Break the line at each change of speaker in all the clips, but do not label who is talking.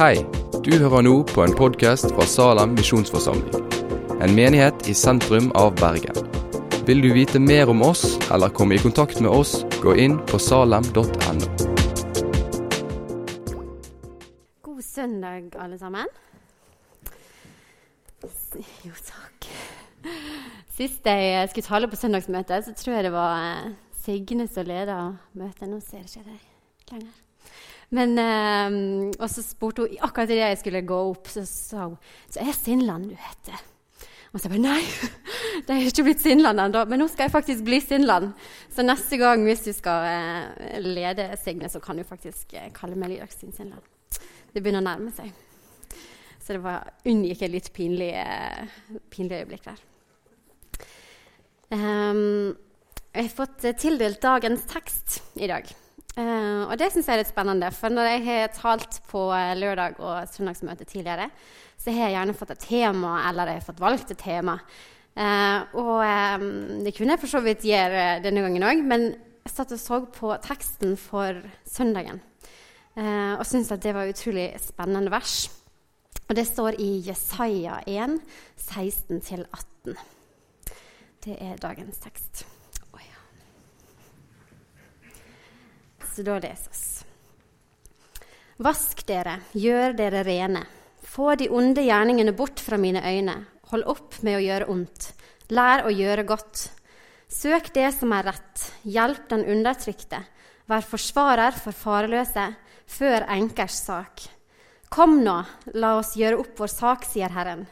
Hei, du hører nå på en podkast fra Salem misjonsforsamling. En menighet i sentrum av Bergen. Vil du vite mer om oss eller komme i kontakt med oss, gå inn på salem.no.
God søndag, alle sammen. Jo, takk. Sist jeg skulle tale på søndagsmøtet, så tror jeg det var eh, Signe som leda møtet. Nå ser jeg ikke deg lenger. Men, eh, og så spurte hun akkurat idet jeg skulle gå opp, så sa hun så er Sinnland du heter. Og så bare nei, det er ikke blitt Sinnland ennå. Men nå skal jeg faktisk bli Sinnland. Så neste gang hvis du skal eh, lede Signe, så kan du faktisk eh, kalle meg Lydagstin Sinnland. Det begynner å nærme seg. Så det var, unngikk et litt pinlig, eh, pinlig øyeblikk der. Um, jeg har fått eh, tildelt dagens tekst i dag. Uh, og det syns jeg er litt spennende. For når jeg har talt på uh, lørdag og søndagsmøte tidligere, så har jeg gjerne fått et tema, eller jeg har fått valgt et tema. Uh, og um, det kunne jeg for så vidt gjøre denne gangen òg, men jeg satt og så på teksten for søndagen og syntes at det var utrolig spennende vers. Og det står i Jesaja 1, 16-18. Det er dagens tekst. Oh, ja. Så da leses. Vask dere, gjør dere rene. Få de onde gjerningene bort fra mine øyne. Hold opp med å gjøre ondt. Lær å gjøre godt. Søk det som er rett. Hjelp den undertrykte. Vær forsvarer for farløse. Før enkers sak. Kom nå, la oss gjøre opp vår sak, sier Herren.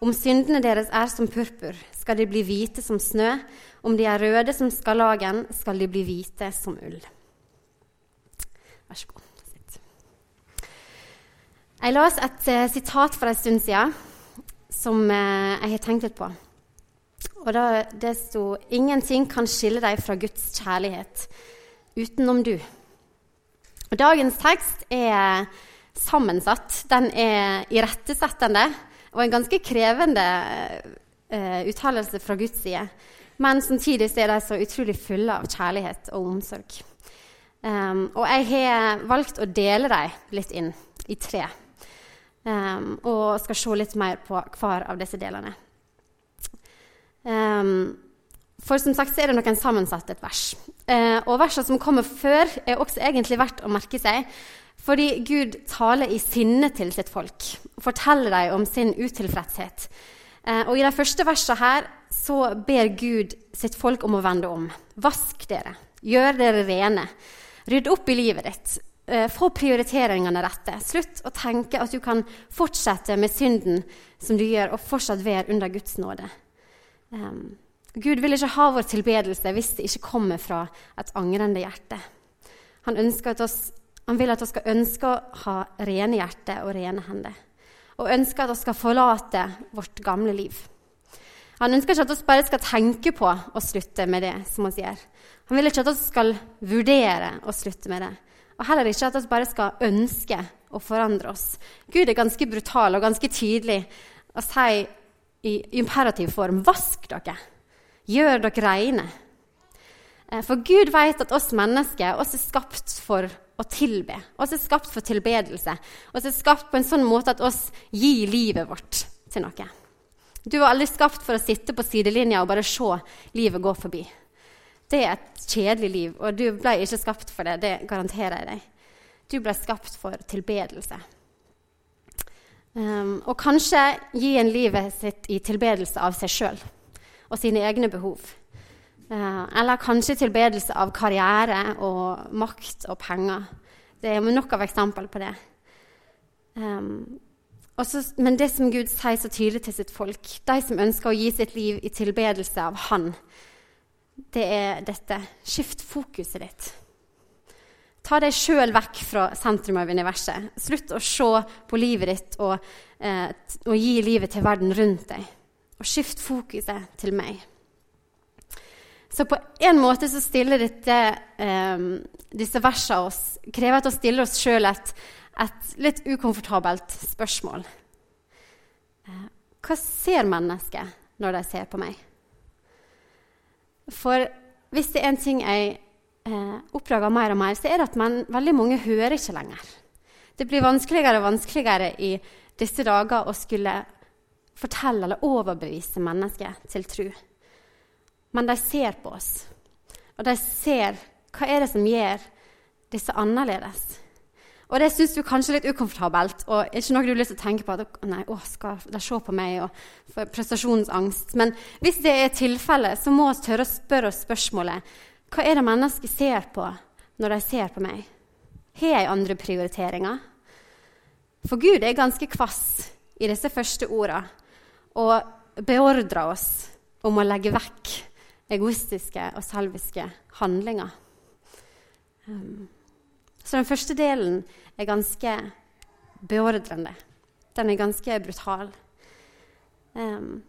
Om syndene deres er som purpur, skal de bli hvite som snø. Om de er røde som skarlagen, skal de bli hvite som ull. Vær så god. Sitt. Jeg las et uh, sitat for en stund siden som uh, jeg har tenkt litt på. Og da, Det sto 'Ingenting kan skille deg fra Guds kjærlighet utenom du'. Og Dagens tekst er sammensatt. Den er irettesettende og en ganske krevende uh, uttalelse fra Guds side. Men samtidig er de så utrolig fulle av kjærlighet og omsorg. Um, og jeg har valgt å dele dem litt inn i tre. Um, og skal se litt mer på hver av disse delene. Um, for som sagt så er det noen sammensatte vers. Uh, og versene som kommer før, er også egentlig verdt å merke seg. Fordi Gud taler i sinne til sitt folk, forteller dem om sin utilfredshet. Uh, og I de første versene her så ber Gud sitt folk om å vende om. Vask dere, gjør dere rene. Rydd opp i livet ditt. Eh, få prioriteringene rette. Slutt å tenke at du kan fortsette med synden som du gjør, og fortsatt være under Guds nåde. Um, Gud vil ikke ha vår tilbedelse hvis det ikke kommer fra et angrende hjerte. Han at oss han vil at vi skal ønske å ha rene hjerte og rene hender. Og ønsker at vi skal forlate vårt gamle liv. Han ønsker ikke at vi bare skal tenke på å slutte med det. som Han sier. Han vil ikke at vi skal vurdere å slutte med det. Og heller ikke at vi bare skal ønske å forandre oss. Gud er ganske brutal og ganske tydelig og sier i imperativ form vask dere. Gjør dere reine. Eh, for Gud vet at oss mennesker oss er skapt for å tilbe. Oss er skapt for tilbedelse. Oss er skapt på en sånn måte at oss gir livet vårt til noe. Du var aldri skapt for å sitte på sidelinja og bare se livet gå forbi. Det er et kjedelig liv, og du ble ikke skapt for det. Det garanterer jeg deg. Du ble skapt for tilbedelse. Um, og kanskje gi en livet sitt i tilbedelse av seg sjøl og sine egne behov. Uh, eller kanskje tilbedelse av karriere og makt og penger. Det er nok av eksempel på det. Um, også, men det som Gud sier så tydelig til sitt folk, de som ønsker å gi sitt liv i tilbedelse av Han, det er dette. Skift fokuset ditt. Ta deg sjøl vekk fra sentrum av universet. Slutt å se på livet ditt og, eh, og gi livet til verden rundt deg. Og skift fokuset til meg. Så på en måte så stiller dette, eh, disse versene oss, krever at vi stiller oss sjøl et, et, litt ukomfortabelt spørsmål. Uh, hva ser mennesket når de ser på meg? For hvis det er en ting jeg eh, oppdager mer og mer, så er det at man, veldig mange hører ikke lenger. Det blir vanskeligere og vanskeligere i disse dager å skulle fortelle eller overbevise mennesker til tro. Men de ser på oss, og de ser hva er det som gjør disse annerledes. Og det syns du kanskje er litt ukomfortabelt, og ikke noe du har lyst til å tenke på at nei, å, skal de se på meg og prestasjonsangst. Men hvis det er tilfellet, så må vi tørre å spørre oss spørsmålet hva er det mennesket ser på når de ser på meg? Har jeg andre prioriteringer? For Gud er ganske kvass i disse første orda og beordrer oss om å legge vekk egoistiske og selviske handlinger. Um, så den første delen er ganske beordrende. Den er ganske brutal. Um,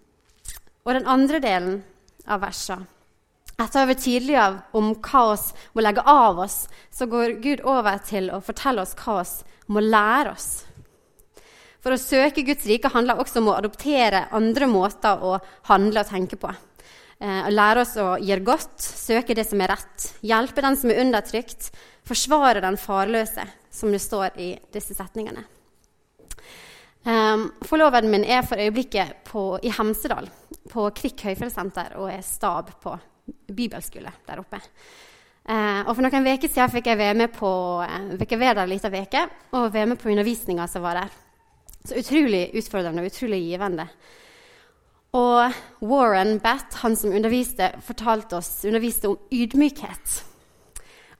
og den andre delen av versene etter å ha vært tydelig om hva oss må legge av oss, så går Gud over til å fortelle oss hva oss må lære oss. For å søke Guds rike handler også om å adoptere andre måter å handle og tenke på. Eh, lære oss å gjøre godt, søke det som er rett, hjelpe den som er undertrykt, forsvare den farløse, som det står i disse setningene. Um, forloveden min er for øyeblikket på, i Hemsedal, på Kvikk høyfjellssenter, og er stab på bibelskole der oppe. Eh, og For noen uker siden fikk jeg være med på eh, fikk være der uke og være med på undervisninga som var der. Så utrolig utfordrende og utrolig givende. Og Warren Batt, han som underviste, fortalte oss, underviste om ydmykhet.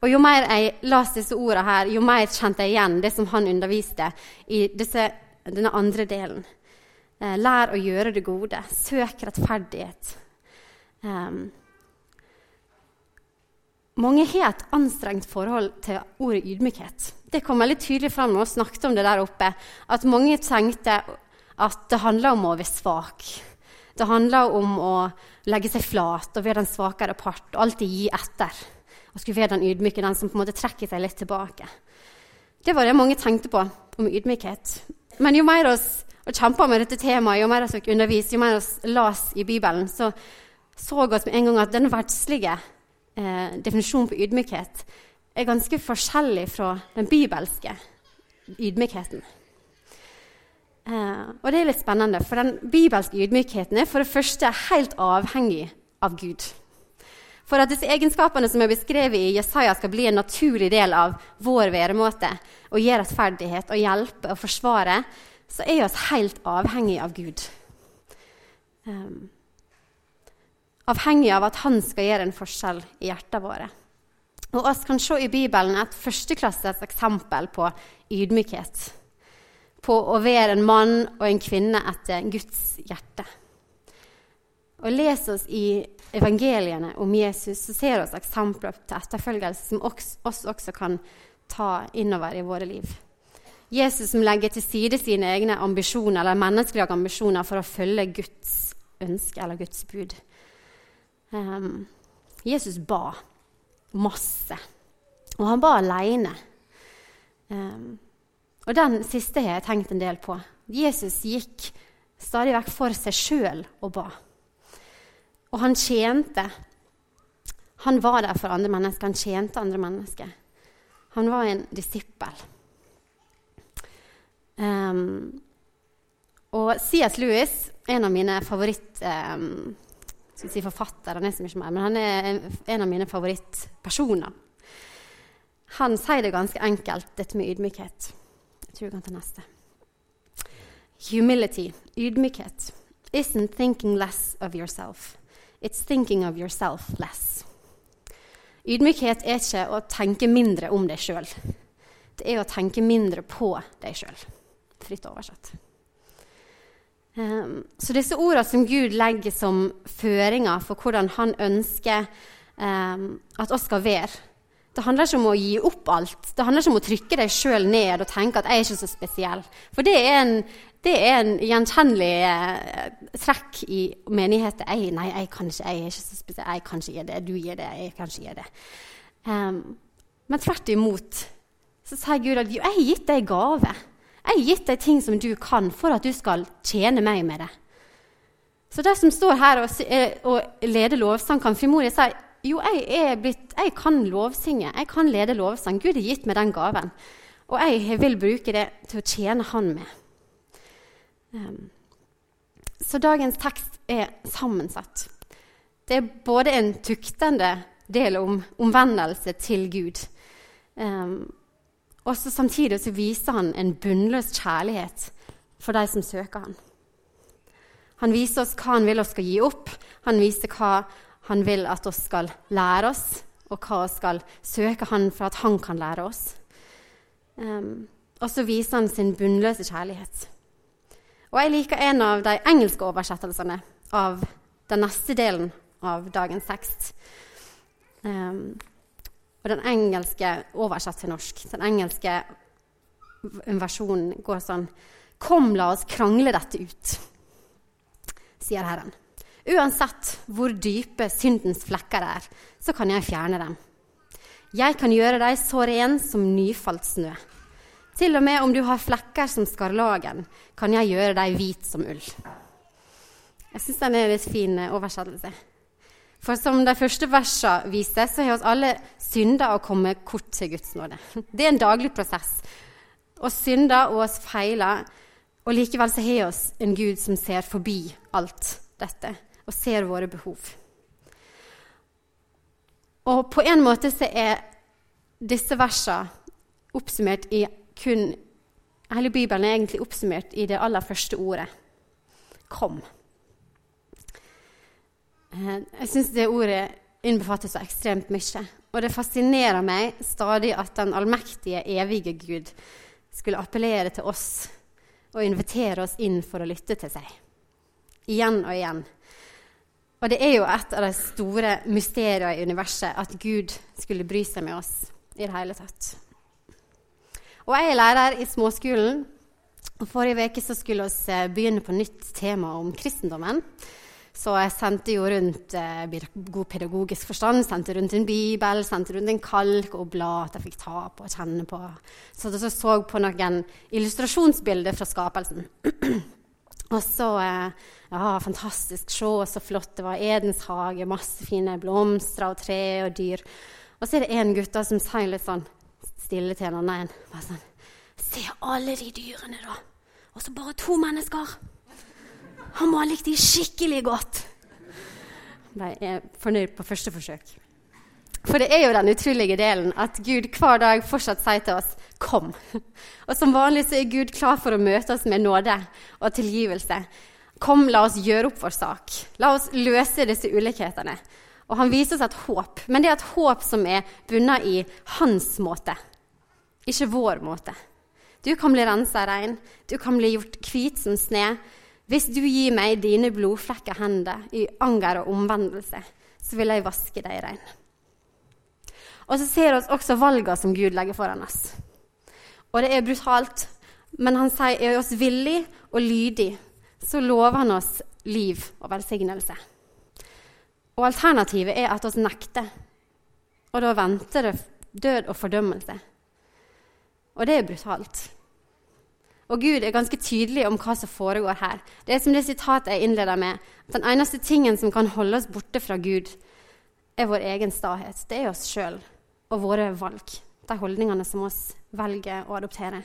Og Jo mer jeg leste disse ordene, her, jo mer kjente jeg igjen det som han underviste i disse, denne andre delen. Eh, lær å gjøre det gode. Søk rettferdighet. Um, mange har et anstrengt forhold til ordet ydmykhet. Det kom veldig tydelig fram når vi snakket om det der oppe. At mange tenkte at det handla om å være svak. Det handler om å legge seg flat og være den svakere part og alltid gi etter og skulle være den ydmyke, den som på en måte trekker seg litt tilbake. Det var det mange tenkte på om ydmykhet. Men jo mer vi kjempa med dette temaet, jo mer vi fikk jo mer vi las i Bibelen, så så vi med en gang at den verdslige eh, definisjonen på ydmykhet er ganske forskjellig fra den bibelske ydmykheten. Eh, og det er litt spennende, for den bibelske ydmykheten er for det første helt avhengig av Gud. For at disse egenskapene som er beskrevet i Jesaja, skal bli en naturlig del av vår væremåte, og gi rettferdighet og hjelpe og forsvare, så er vi helt avhengig av Gud. Um, avhengig av at Han skal gjøre en forskjell i hjertene våre. Og oss kan se i Bibelen et førsteklasses eksempel på ydmykhet. På å være en mann og en kvinne etter Guds hjerte. Og Les oss i evangeliene om Jesus, så ser vi eksempler til etterfølgelse som oss også kan ta innover i våre liv. Jesus som legger til side sine egne ambisjoner eller menneskelige ambisjoner for å følge Guds ønske eller Guds bud. Um, Jesus ba masse, og han ba aleine. Um, og den siste har jeg tenkt en del på. Jesus gikk stadig vekk for seg sjøl og ba. Og han tjente. Han var der for andre mennesker. Han tjente andre mennesker. Han var en disippel. Um, og C.S. Lewis, en av mine favoritt... Um, skal si forfatter, han er så mye mer, men han er en av mine favorittpersoner. Han sier det ganske enkelt, dette med ydmykhet. Jeg tror vi kan ta neste. Humility, ydmykhet, isn't thinking less of yourself. It's thinking of yourself less. Ydmykhet er ikke å tenke mindre om deg sjøl. Det er å tenke mindre på deg sjøl. Fritt oversatt. Um, så disse ordene som Gud legger som føringer for hvordan han ønsker um, at oss skal være Det handler ikke om å gi opp alt. Det handler ikke om å trykke deg sjøl ned og tenke at 'jeg er ikke så spesiell'. For det er en, det er en gjenkjennelig eh, trekk i menigheter. Jeg, 'Nei, jeg kan ikke, jeg er ikke så spesiell. Jeg kan ikke gjøre det. Du gjør det. Jeg kan ikke gjøre det.' Um, men tvert imot så sier Gud at 'jeg har gitt deg gave'. Jeg har gitt deg ting som du kan, for at du skal tjene meg med det. Så de som står her og, eh, og leder lovsang, kan frimodig si jo, jeg, blitt, jeg kan lovsynge, jeg kan lede lovsang. Gud har gitt meg den gaven. Og jeg vil bruke det til å tjene Han med. Um, så dagens tekst er sammensatt. Det er både en tuktende del om omvendelse til Gud. Um, og samtidig så viser han en bunnløs kjærlighet for de som søker han. Han viser oss hva han vil oss skal gi opp. Han viser hva han vil at oss skal lære oss, og hva vi skal søke han for at han kan lære oss. Um, og så viser han sin bunnløse kjærlighet. Og jeg liker en av de engelske oversettelsene av den neste delen av dagens tekst. Um, og den engelske oversatt til norsk. Den engelske versjonen går sånn Kom, la oss krangle dette ut, sier Herren. Uansett hvor dype syndens flekker er, så kan jeg fjerne dem. Jeg kan gjøre deg så ren som nyfalt snø. Til og med om du har flekker som skarlagen, kan jeg gjøre deg hvit som ull. Jeg syns den er en litt fin oversettelse. For som de første versene viser, så har oss alle synder å komme kort til Guds nåde. Det er en daglig prosess. Og synder og oss feiler og likevel så har oss en Gud som ser forbi alt dette og ser våre behov. Og på en måte så er disse versene oppsummert i kun Hele Bibelen er egentlig oppsummert i det aller første ordet kom. Eh, jeg syns det ordet innbefatter så ekstremt mye. Og det fascinerer meg stadig at den allmektige, evige Gud skulle appellere til oss og invitere oss inn for å lytte til seg. Igjen og igjen. Og det er jo et av de store mysteriene i universet at Gud skulle bry seg med oss i det hele tatt. Og jeg er lærer i småskolen. og Forrige uke skulle vi eh, begynne på nytt tema om kristendommen. Så jeg sendte jo rundt eh, god pedagogisk forstand, sendte rundt en bibel, sendte rundt en kalk og blad at jeg fikk ta på og kjenne på. Så jeg så på noen illustrasjonsbilder fra skapelsen. og så eh, Ja, fantastisk. Se så flott det var. Edens hage, masse fine blomster og tre og dyr. Og så er det en gutt som sier litt sånn stille til en annen bare sånn Se alle de dyrene, da. Og så bare to mennesker. Han må ha likt de skikkelig godt. Ble jeg fornøyd på første forsøk. For det er jo den utrolige delen at Gud hver dag fortsatt sier til oss 'kom'. Og som vanlig så er Gud klar for å møte oss med nåde og tilgivelse. Kom, la oss gjøre opp vår sak. La oss løse disse ulikhetene. Og han viser oss et håp, men det er et håp som er bundet i hans måte, ikke vår måte. Du kan bli rensa rein, du kan bli gjort hvit som sne, hvis du gir meg dine blodflekke hender i anger og omvendelse, så vil jeg vaske deg rein. Og så ser vi også valgene som Gud legger foran oss. Og det er brutalt, men han sier er oss villig og lydig, så lover han oss liv og velsignelse. Og alternativet er at vi nekter, og da venter det død og fordømmelse. Og det er brutalt. Og Gud er ganske tydelig om hva som foregår her. Det er som det sitatet jeg innleder med. at Den eneste tingen som kan holde oss borte fra Gud, er vår egen stahet. Det er oss sjøl og våre valg. De holdningene som oss velger å adoptere.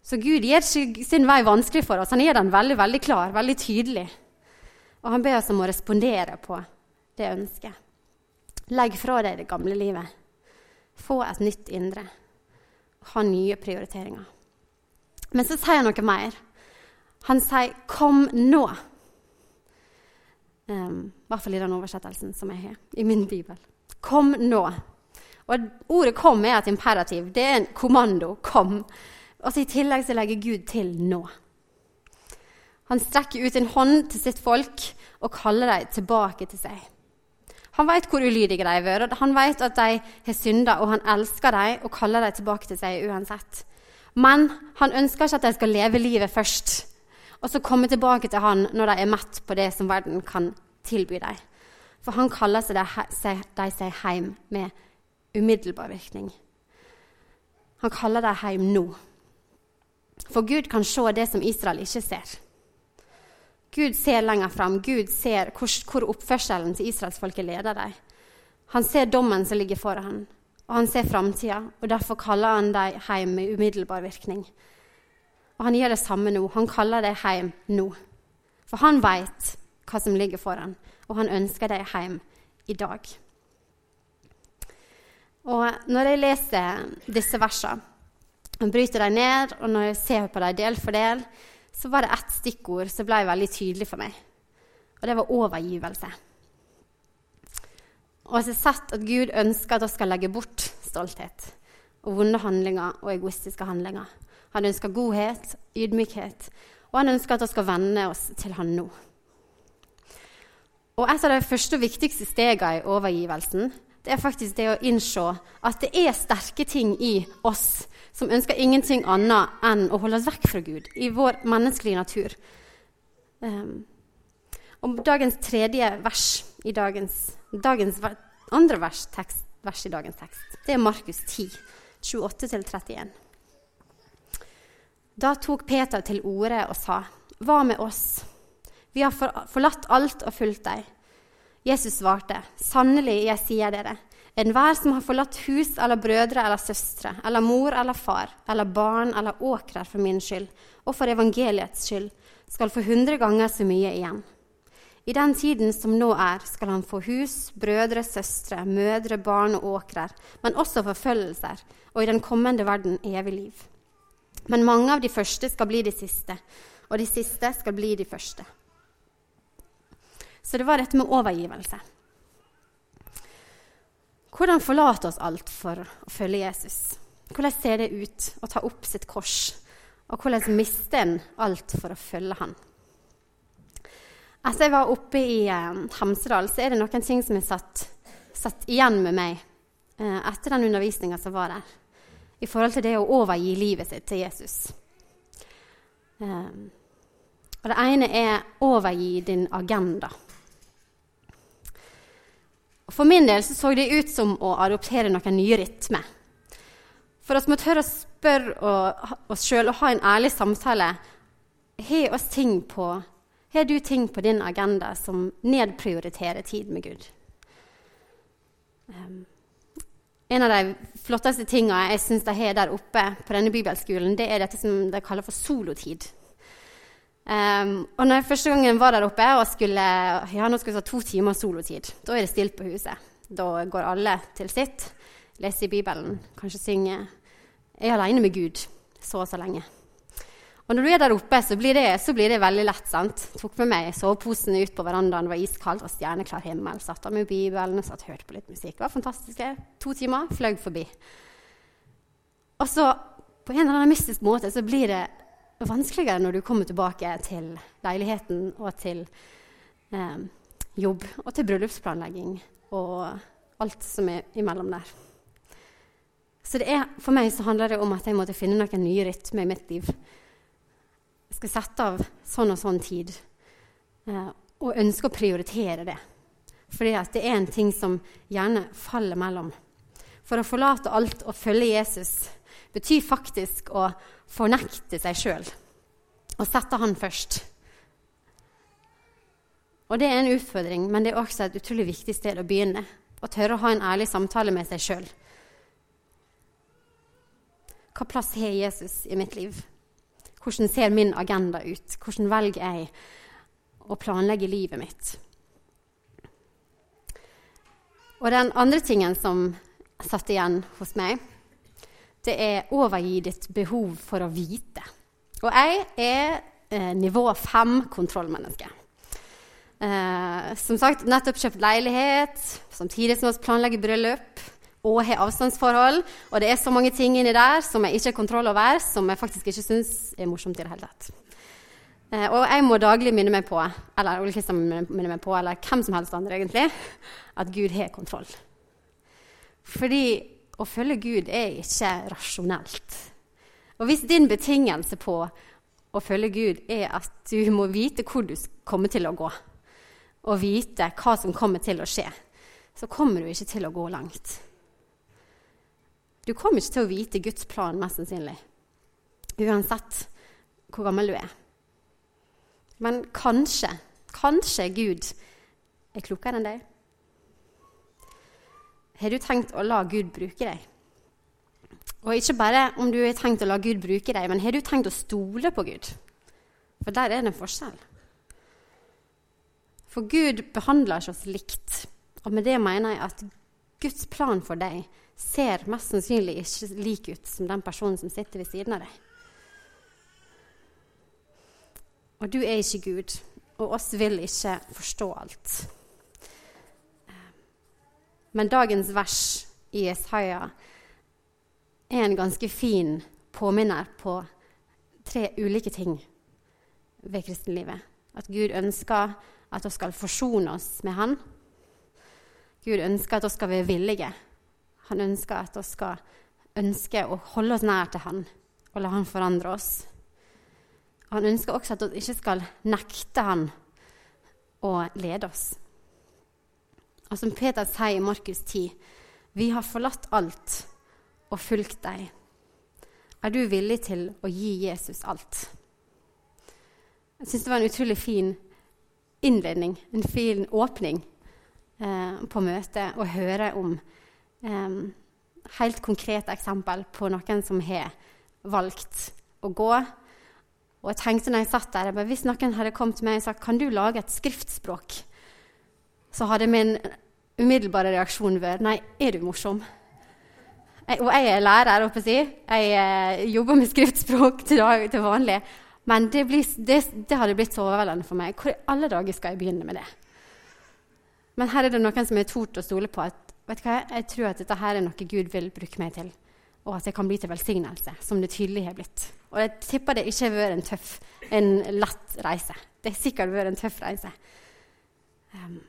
Så Gud gir ikke sin vei vanskelig for oss. Han gjør den veldig, veldig klar, veldig tydelig. Og han ber oss om å respondere på det ønsket. Legg fra deg det gamle livet. Få et nytt indre. Ha nye prioriteringer. Men så sier han noe mer. Han sier 'kom nå'. Um, I hvert fall i den oversettelsen som jeg har i min bibel. Kom nå. Og Ordet 'kom' er et imperativ. Det er en kommando. Kom. Og så I tillegg så legger Gud til 'nå'. Han strekker ut en hånd til sitt folk og kaller dem tilbake til seg. Han vet hvor ulydige de har vært, han vet at de har synda, og han elsker dem og kaller dem tilbake til seg uansett. Men han ønsker ikke at de skal leve livet først, og så komme tilbake til han når de er mett på det som verden kan tilby dem. For han kaller seg de seg hjem med umiddelbar virkning. Han kaller dem hjem nå. For Gud kan se det som Israel ikke ser. Gud ser lenger fram. Gud ser hvor, hvor oppførselen til israelsfolket leder dem. Han ser dommen som ligger foran og han ser framtida, derfor kaller han dem hjem med umiddelbar virkning. Og han gjør det samme nå. Han kaller dem hjem nå. For han veit hva som ligger foran, og han ønsker dem hjem i dag. Og når jeg leser disse versene, og bryter dem ned, og når jeg ser på dem del for del, så var det ett stikkord som ble veldig tydelig for meg. Og det var overgivelse. Og jeg har sett at Gud ønsker at vi skal legge bort stolthet og vonde handlinger og egoistiske handlinger. Han ønsker godhet, ydmykhet, og han ønsker at vi skal venne oss til han nå. Og Et av de første og viktigste stegene i overgivelsen det er faktisk det å innse at det er sterke ting i oss som ønsker ingenting annet enn å holde oss vekk fra Gud i vår menneskelige natur. Um, og dagens tredje vers i dagens, dagens andre vers, tekst, vers, i dagens tekst, det er Markus 10, 28-31. Da tok Peter til orde og sa, 'Hva med oss? Vi har forlatt alt og fulgt deg.' Jesus svarte, 'Sannelig, jeg sier dere, enhver som har forlatt hus eller brødre eller søstre eller mor eller far eller barn eller åkrer for min skyld og for evangeliets skyld, skal få hundre ganger så mye igjen.' I den tiden som nå er, skal han få hus, brødre, søstre, mødre, barn og åkrer, men også forfølgelser, og i den kommende verden evig liv. Men mange av de første skal bli de siste, og de siste skal bli de første. Så det var dette med overgivelse. Hvordan forlate oss alt for å følge Jesus? Hvordan ser det ut å ta opp sitt kors? Og hvordan mister en alt for å følge han? Etter jeg var oppe i eh, Hamsedal, så er det noen ting som er satt, satt igjen med meg eh, etter den undervisninga som var der, i forhold til det å overgi livet sitt til Jesus. Eh, og Det ene er overgi din agenda. For min del så, så det ut som å adoptere noen nye rytmer. For vi må tørre å spørre oss sjøl og ha en ærlig samtale. Har oss ting på har du ting på din agenda som nedprioriterer tid med Gud? Um, en av de flotteste tingene jeg syns de har der oppe på denne bibelskolen, det er dette som de kaller for solotid. Um, og når jeg første gangen var der oppe og skulle, ja, nå skulle jeg ta to timer solotid, da er det stilt på huset. Da går alle til sitt, leser i Bibelen, kanskje synger. Jeg er aleine med Gud så og så lenge. Og når du er der oppe, så blir det, så blir det veldig lett. sant? Tok med meg soveposen ut på verandaen, det var iskaldt og stjerneklar himmel. Satt der med Bibelen og satt hørte på litt musikk. Det var fantastisk. To timer fløy forbi. Og så, på en eller annen mystisk måte, så blir det vanskeligere når du kommer tilbake til leiligheten og til eh, jobb og til bryllupsplanlegging og alt som er imellom der. Så er, for meg så handler det om at jeg måtte finne noen nye rytmer i mitt liv. Jeg skal sette av sånn og sånn tid eh, og ønske å prioritere det. Fordi det er en ting som gjerne faller mellom. For å forlate alt og følge Jesus betyr faktisk å fornekte seg sjøl og sette han først. Og Det er en utfordring, men det er også et utrolig viktig sted å begynne. Å tørre å ha en ærlig samtale med seg sjøl. Hva plass har Jesus i mitt liv? Hvordan ser min agenda ut? Hvordan velger jeg å planlegge livet mitt? Og den andre tingen som satt igjen hos meg, det er overgi ditt behov for å vite. Og jeg er eh, nivå fem kontrollmenneske. Eh, som sagt, nettopp kjøpt leilighet, samtidig som vi planlegger bryllup og har avstandsforhold. Og det er så mange ting inni der som jeg ikke har kontroll over, som jeg faktisk ikke syns er morsomt i det hele tatt. Eh, og jeg må daglig minne meg på, eller Ole Kristian minne meg på, eller hvem som helst andre egentlig, at Gud har kontroll. Fordi å følge Gud er ikke rasjonelt. Og hvis din betingelse på å følge Gud er at du må vite hvor du kommer til å gå, og vite hva som kommer til å skje, så kommer du ikke til å gå langt. Du kommer ikke til å vite Guds plan, mest sannsynlig, uansett hvor gammel du er. Men kanskje, kanskje Gud er klokere enn deg. Har du tenkt å la Gud bruke deg? Og ikke bare om du har tenkt å la Gud bruke deg, men har du tenkt å stole på Gud? For der er det en forskjell. For Gud behandler ikke oss likt. Og med det mener jeg at Guds plan for deg ser mest sannsynlig ikke lik ut som den personen som sitter ved siden av deg. Og du er ikke Gud, og oss vil ikke forstå alt. Men dagens vers i Jesaja er en ganske fin påminner på tre ulike ting ved kristenlivet. At Gud ønsker at vi skal forsone oss med Han. Gud ønsker at vi skal være villige. Han ønsker at vi skal ønske å holde oss nær til Han og la Han forandre oss. Han ønsker også at vi ikke skal nekte Han å lede oss. Og som Peter sier i Markus 10.: Vi har forlatt alt og fulgt deg. Er du villig til å gi Jesus alt? Jeg syns det var en utrolig fin innledning, en fin åpning eh, på møtet, å høre om eh, helt konkrete eksempel på noen som har valgt å gå. Og jeg tenkte når jeg satt der, at Hvis noen hadde kommet til meg og sagt kan du lage et skriftspråk, så hadde min umiddelbare reaksjon vært nei, er du morsom? Jeg, og jeg er lærer, å si. Jeg eh, jobber med skriftspråk til, til vanlig. Men det, blir, det, det, hadde blitt så overveldende for meg. Hvor i alle dager skal jeg begynne med det? Men her er det noen som har tort å stole på at vet hva, jeg tror at dette her er noe Gud vil bruke meg til. Og at det kan bli til velsignelse, som det tydelig har blitt. Og jeg tipper det ikke har vært en tøff, en lett reise. Det har sikkert vært en tøff reise. Um,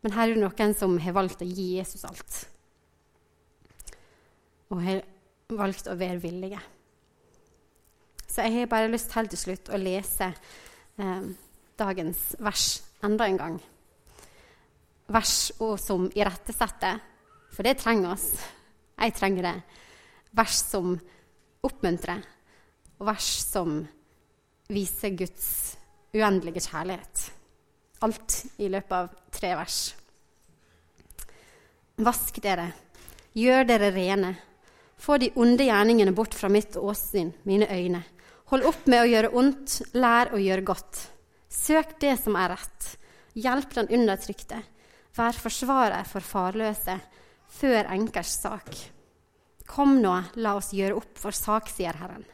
men her er det noen som har valgt å gi Jesus alt og har valgt å være villige. Så jeg har bare lyst helt til slutt å lese eh, dagens vers enda en gang. Vers som irettesetter, for det trenger oss. Jeg trenger det. Vers som oppmuntrer, og vers som viser Guds uendelige kjærlighet. Alt i løpet av tre vers. Vask dere, gjør dere rene få de onde gjerningene bort fra mitt åsyn, mine øyne. Hold opp med å gjøre ondt, lær å gjøre godt. Søk det som er rett. Hjelp den undertrykte. Vær forsvarer for farløse. Før enkers sak. Kom nå, la oss gjøre opp for sak, sier Herren.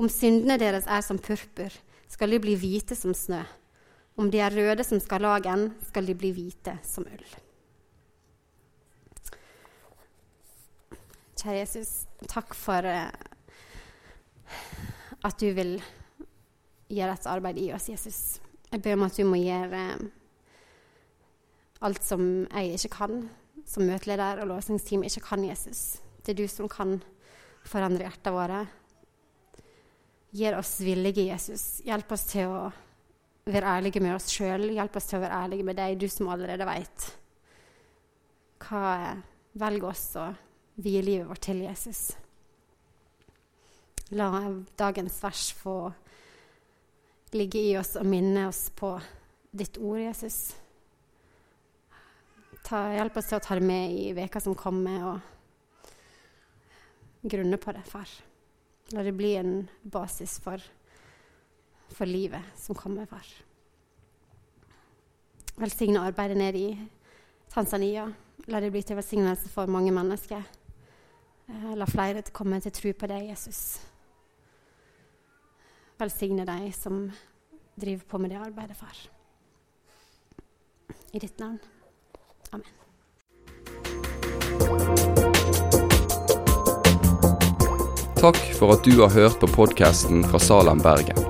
Om syndene deres er som purpur, skal de bli hvite som snø. Om de er røde som skarlagen, skal de bli hvite som ull. Kjære Jesus, takk for uh, at du vil gjøre et arbeid i oss, Jesus. Jeg ber om at du må gjøre uh, alt som jeg ikke kan, som møteleder og låsingsteam ikke kan, Jesus. Det er du som kan forandre hjertene våre. Gjør oss villige, Jesus. Hjelp oss til å være ærlige med oss sjøl. Hjelp oss til å være ærlige med deg, du som allerede veit hva velger oss å vie livet vårt til Jesus. La dagens vers få ligge i oss og minne oss på ditt ord, Jesus. Ta, hjelp oss til å ta det med i veka som kommer, og grunne på det, far. La det bli en basis for, for livet som kommer, far. Velsigne arbeidet nede i Tanzania. La det bli til velsignelse for mange mennesker. Eh, la flere komme til tro på deg, Jesus. Velsigne de som driver på med det arbeidet, far. I ditt navn. Amen.
Takk for at du har hørt på podkasten fra Salem, Bergen.